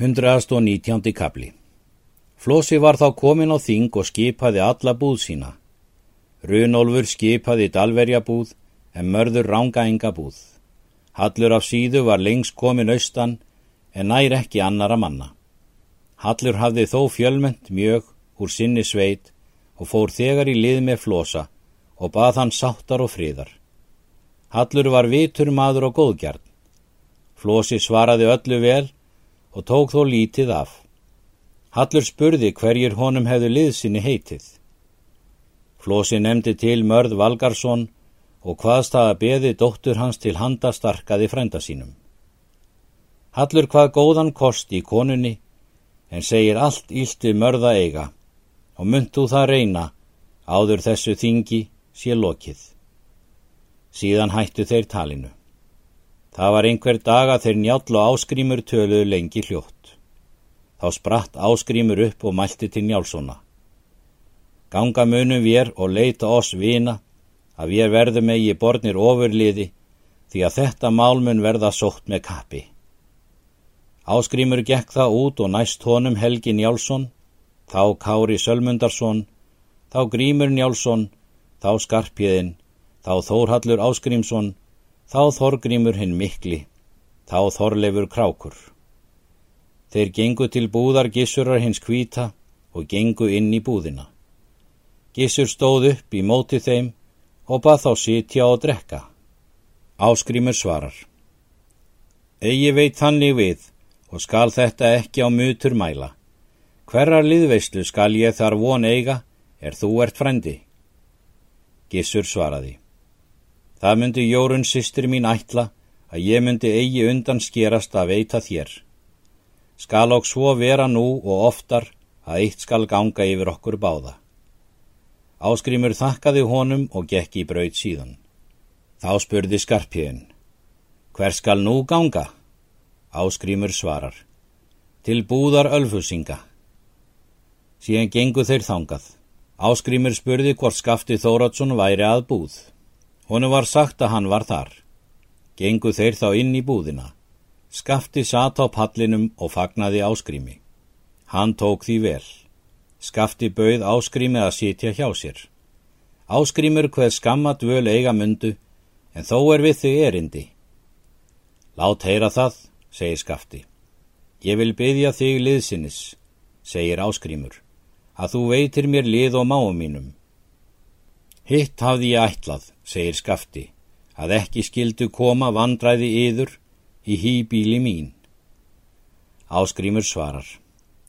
119. kapli Flósi var þá komin á þing og skipaði alla búð sína. Runolfur skipaði dalverja búð en mörður rángaenga búð. Hallur af síðu var lengst komin austan en nær ekki annara manna. Hallur hafði þó fjölmönd mjög úr sinni sveit og fór þegar í lið með Flósa og bað hann sáttar og fríðar. Hallur var vitur maður og góðgjarn. Flósi svaraði öllu vel og tók þó lítið af. Hallur spurði hverjir honum hefðu liðsinni heitið. Flósi nefndi til Mörð Valgarsson og hvaðst að beði dóttur hans til handa starkaði frænda sínum. Hallur hvað góðan kost í konunni en segir allt ílti mörða eiga og mynd þú það reyna áður þessu þingi sé lokið. Síðan hættu þeir talinu. Það var einhver dag að þeir njáll og áskrimur töluðu lengi hljótt. Þá spratt áskrimur upp og mælti til njálsona. Ganga munum vér og leita oss vina að við verðum eigi bornir ofurliði því að þetta málmun verða sótt með kappi. Áskrimur gekk það út og næst honum Helgi Njálsson, þá Kári Sölmundarsson, þá Grímur Njálsson, þá Skarpjöðin, þá Þórhallur Áskrimsson, þá Þorgrímur hinn mikli, þá Þorleifur krákur. Þeir gengu til búðar gissurar hins kvíta og gengu inn í búðina. Gissur stóð upp í móti þeim og bað þá sitja og drekka. Áskrimur svarar. Egi veit þannig við og skal þetta ekki á mutur mæla. Hverjar liðveislu skal ég þar von eiga er þú ert frendi? Gissur svaraði. Það myndi Jórun sýstir mín ætla að ég myndi eigi undan skerast að veita þér. Skal okk svo vera nú og oftar að eitt skal ganga yfir okkur báða. Áskrimur þakkaði honum og gekk í braut síðan. Þá spurði skarpiðin. Hver skal nú ganga? Áskrimur svarar. Til búðar ölfusinga. Síðan gengu þeir þangað. Áskrimur spurði hvort skafti Þóratsson væri að búð. Honu var sagt að hann var þar. Gengu þeir þá inn í búðina. Skafti sat á pallinum og fagnaði áskrými. Hann tók því vel. Skafti bauð áskrými að sitja hjá sér. Áskrýmur hveð skamma dvöl eiga myndu, en þó er við þau erindi. Lát heyra það, segir Skafti. Ég vil byggja þig liðsinnis, segir Áskrýmur, að þú veitir mér lið og máum mínum. Hitt hafði ég ætlað, segir skafti, að ekki skildu koma vandræði yður í hýbíli mín. Áskrimur svarar.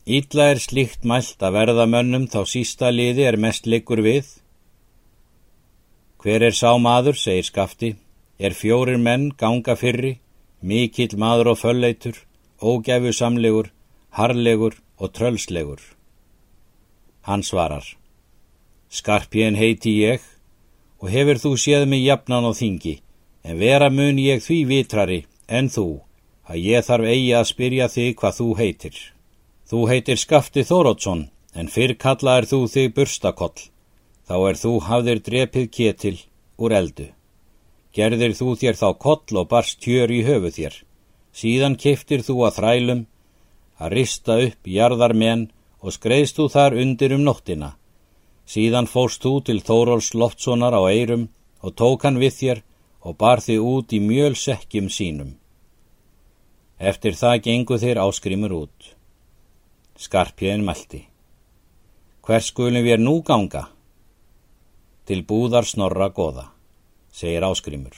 Ítla er slikt mælt að verða mönnum þá sísta liði er mest liggur við. Hver er sá maður, segir skafti, er fjórir menn ganga fyrri, mikill maður og fölleitur, ógæfu samlegur, harlegur og trölslegur. Hann svarar. Skarpjén heiti ég og hefur þú séð mig jafnan á þingi, en vera mun ég því vitrari en þú, að ég þarf eigi að spyrja þig hvað þú heitir. Þú heitir Skafti Þórótsson, en fyrr kallaðir þú þig Burstakoll, þá er þú hafðir drepið ketil úr eldu. Gerðir þú þér þá koll og barst tjör í höfu þér, síðan kiftir þú að þrælum, að rista upp jarðar menn og skreiðst þú þar undir um nóttina, Síðan fórst þú til Þóróls Loftssonar á eirum og tók hann við þér og bar þið út í mjölsekkjum sínum. Eftir það gengu þeir áskrimur út. Skarpjöðin meldi. Hvers skulum við nú ganga? Til búðar snorra goða, segir áskrimur.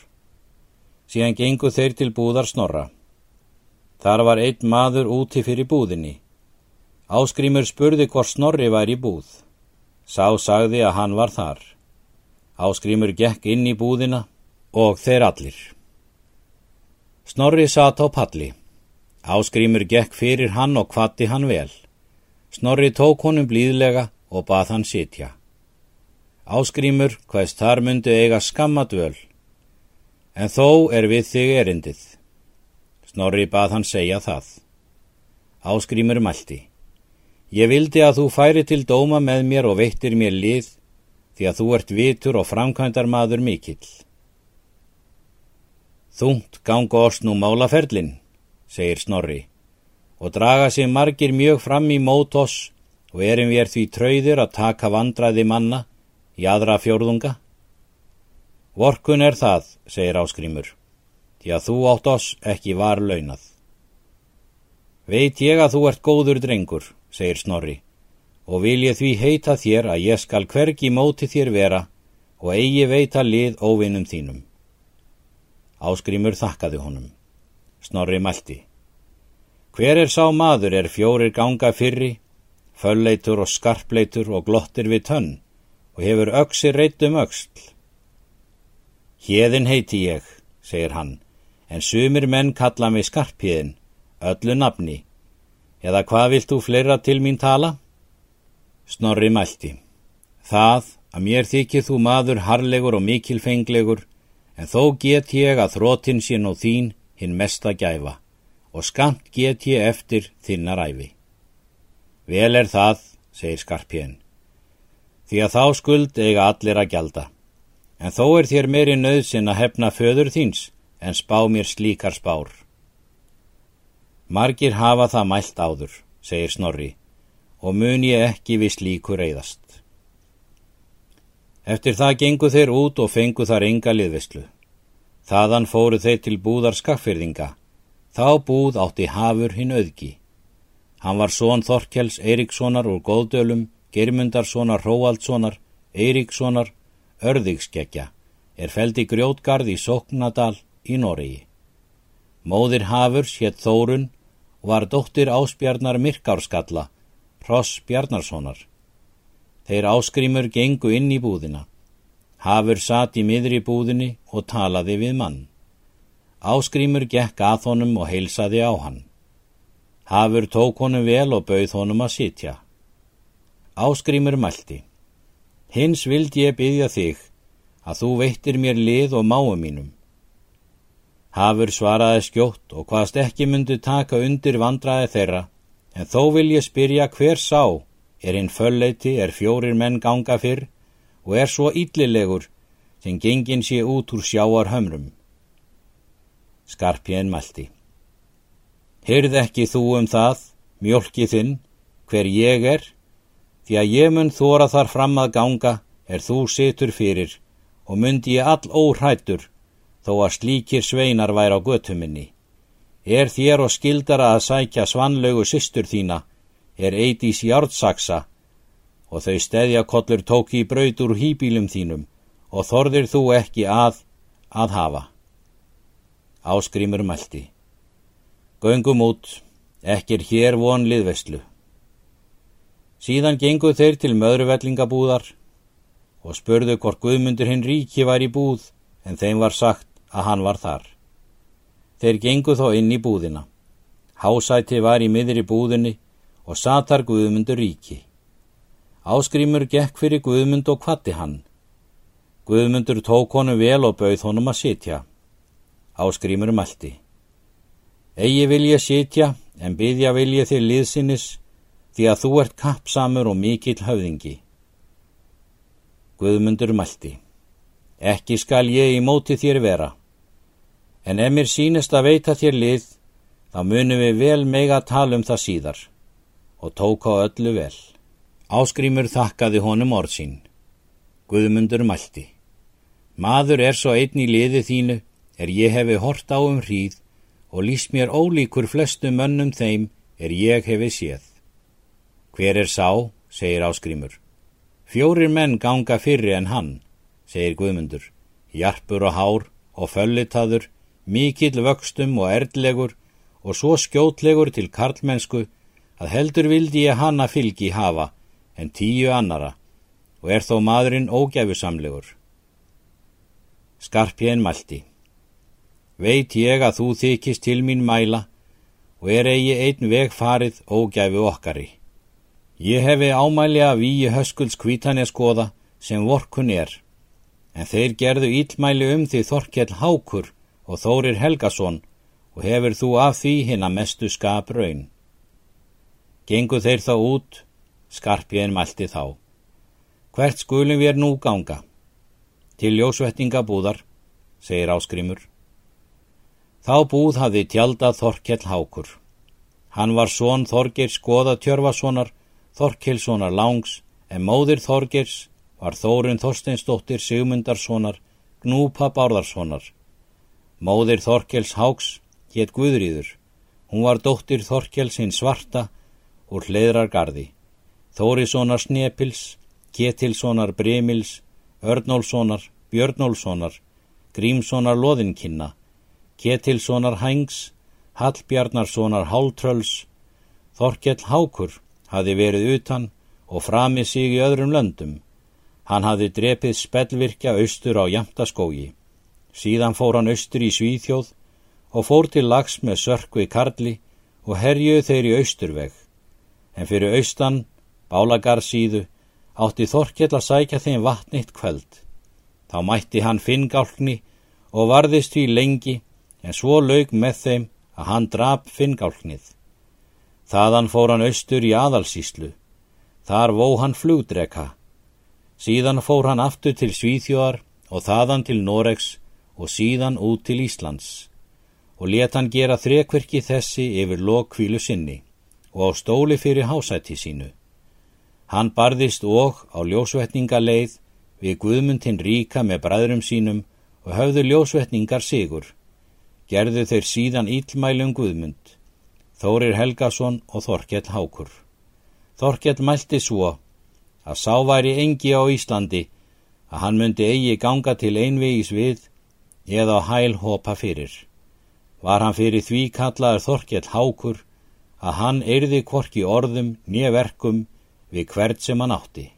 Síðan gengu þeir til búðar snorra. Þar var einn maður úti fyrir búðinni. Áskrimur spurði hvort snorri var í búð. Sá sagði að hann var þar. Áskrimur gekk inn í búðina og þeir allir. Snorri satt á palli. Áskrimur gekk fyrir hann og kvatti hann vel. Snorri tók honum blíðlega og bað hann sitja. Áskrimur hvaðst þar myndu eiga skammadvöl. En þó er við þig erindið. Snorri bað hann segja það. Áskrimur mælti. Ég vildi að þú færi til dóma með mér og veittir mér lið því að þú ert vitur og framkvæmdar maður mikill. Þungt ganga oss nú málaferlin, segir Snorri, og draga sig margir mjög fram í mót oss og erum við því trauðir að taka vandraði manna í aðra fjórðunga? Vorkun er það, segir áskrimur, því að þú átt oss ekki var launað. Veit ég að þú ert góður drengur, segir Snorri, og vil ég því heita þér að ég skal hvergi móti þér vera og eigi veita lið óvinnum þínum. Áskrimur þakkaði honum. Snorri mælti. Hver er sá maður er fjórir ganga fyrri, fölleitur og skarpleitur og glottir við tönn og hefur öksi reitt um öksl. Hjeðin heiti ég, segir hann, en sumir menn kalla mig skarphiðin, öllu nafni, eða hvað vilt þú fleira til mín tala? Snorri mælti. Það að mér þykir þú maður harlegur og mikilfenglegur, en þó get ég að þrótin sín og þín hinn mesta gæfa og skamt get ég eftir þinnar æfi. Vel er það, segir Skarpjén, því að þá skuld eiga allir að gjalda, en þó er þér meiri nöðsin að hefna föður þíns en spá mér slíkar spár. Margir hafa það mælt áður, segir Snorri, og mun ég ekki við slíku reyðast. Eftir það gengu þeir út og fengu þar enga liðvistlu. Þaðan fóru þeir til búðar skaffyrðinga. Þá búð átti hafur hinn auðgi. Hann var són Þorkjells Eiríkssonar úr Góðdölum, Germundarssonar Róaldssonar, Eiríkssonar, Örðigskeggja, er feldi grjótgarð í Soknadal í Noregi. Móðir hafurs hétt Þórun var dóttir áspjarnar Mirkárskalla, Hross Bjarnarssonar. Þeir áskrimur gengu inn í búðina. Hafur satt í miðri búðinni og talaði við mann. Áskrimur gekk að honum og heilsaði á hann. Hafur tók honum vel og bauð honum að sitja. Áskrimur mælti. Hins vild ég byggja þig að þú veittir mér lið og máu mínum. Hafur svaraði skjótt og hvaðst ekki myndu taka undir vandraði þeirra, en þó vil ég spyrja hver sá er einn fölleiti er fjórir menn ganga fyrr og er svo yllilegur sem gengin sé út úr sjáar hömrum. Skarpjén mælti. Hyrð ekki þú um það, mjölki þinn, hver ég er, því að ég mun þóra þar fram að ganga er þú situr fyrir og myndi ég all óhrættur þó að slíkir sveinar væri á götuminni. Er þér og skildara að sækja svanlögu systur þína er eitís járdsaksa og þau steðjakollur tóki í braut úr hýbílum þínum og þorðir þú ekki að, að hafa. Áskrimur mælti. Göngum út, ekkir hér von liðveslu. Síðan gengu þeir til möðruvellingabúðar og spurðu hvort Guðmundur hinn ríki var í búð en þeim var sagt að hann var þar. Þeir gengu þó inn í búðina. Hásæti var í miðri búðinni og satar Guðmundur ríki. Áskrimur gekk fyrir Guðmund og kvatti hann. Guðmundur tók honum vel og bauð honum að sitja. Áskrimur mælti. Egi vil ég sitja en byggja vil ég þér liðsinnis því að þú ert kappsamur og mikill höfðingi. Guðmundur mælti. Ekki skal ég í móti þér vera. En ef mér sínist að veita þér lið, þá munum við vel mega tala um það síðar og tók á öllu vel. Áskrimur þakkaði honum orð sín. Guðmundur mælti. Maður er svo einn í liði þínu er ég hefi hort á um hríð og lýst mér ólíkur flestu mönnum þeim er ég hefi séð. Hver er sá, segir Áskrimur. Fjórir menn ganga fyrri en hann, segir Guðmundur. Jarpur og hár og föllitaður, mikill vöxtum og erdlegur og svo skjótlegur til karlmennsku að heldur vildi ég hanna fylgi hafa en tíu annara og er þó maðurinn ógæfusamlegur. Skarpjén mælti. Veit ég að þú þykist til mín mæla og er eigi einn veg farið ógæfu okkari. Ég hefi ámæli að víi höskulds kvítanja skoða sem vorkun er, en þeir gerðu ílmæli um því Þorkjell Hákur og Þórir Helgason og hefur þú af því hinn að mestu skap raun. Gengu þeir þá út, skarpjén mælti þá. Hvert skulum við nú ganga? Til ljósvettingabúðar, segir áskrimur. Þá búð hafði tjaldað Þorkjell Hákur. Hann var són Þorgeirs Goða Tjörfasonar, Þorkilssonar Langs, en móðir Þorgeirs var Þórun Þorsteinsdóttir Sigmundarssonar, Gnúpa Bárðarssonar. Móðir Þorkels Háks hétt Guðrýður. Hún var dóttir Þorkels hinn svarta úr hliðrargarði. Þórissonar Snepils, Ketilssonar Brimils, Örnólfssonar, Björnólfssonar, Grímssonar Loðinkinna, Ketilssonar Hængs, Hallbjarnarssonar Háltröls, Þorkell Hákur hafi verið utan og framið sig í öðrum löndum. Hann hafi drepið spellvirkja austur á Jamtaskógi. Síðan fór hann austur í Svíþjóð og fór til lags með sörkvi Karli og herjuð þeir í austurveg. En fyrir austan, Bálagarsíðu, átti Þorkell að sækja þeim vatnitt kveld. Þá mætti hann Finngálkni og varðist því lengi en svo laug með þeim að hann drap Finngálknið. Þaðan fór hann austur í aðalsíslu. Þar vó hann flugdreka. Síðan fór hann aftur til Svíþjóðar og þaðan til Noregs og síðan út til Íslands. Og let hann gera þrekverki þessi yfir lokvílu sinni og á stóli fyrir hásætti sínu. Hann barðist og á ljósvetningaleið við Guðmundin ríka með bræðrum sínum og höfðu ljósvetningar sigur. Gerðu þeir síðan íllmælum Guðmund, Þórir Helgason og Þorkjell Hákur. Þorkjell mælti svo að sá væri engi á Íslandi að hann myndi eigi ganga til einvegis við eða á hæl hopa fyrir. Var hann fyrir því kallaður Þorkjell Hákur að hann eirði kvorki orðum nýja verkum við hvert sem hann átti.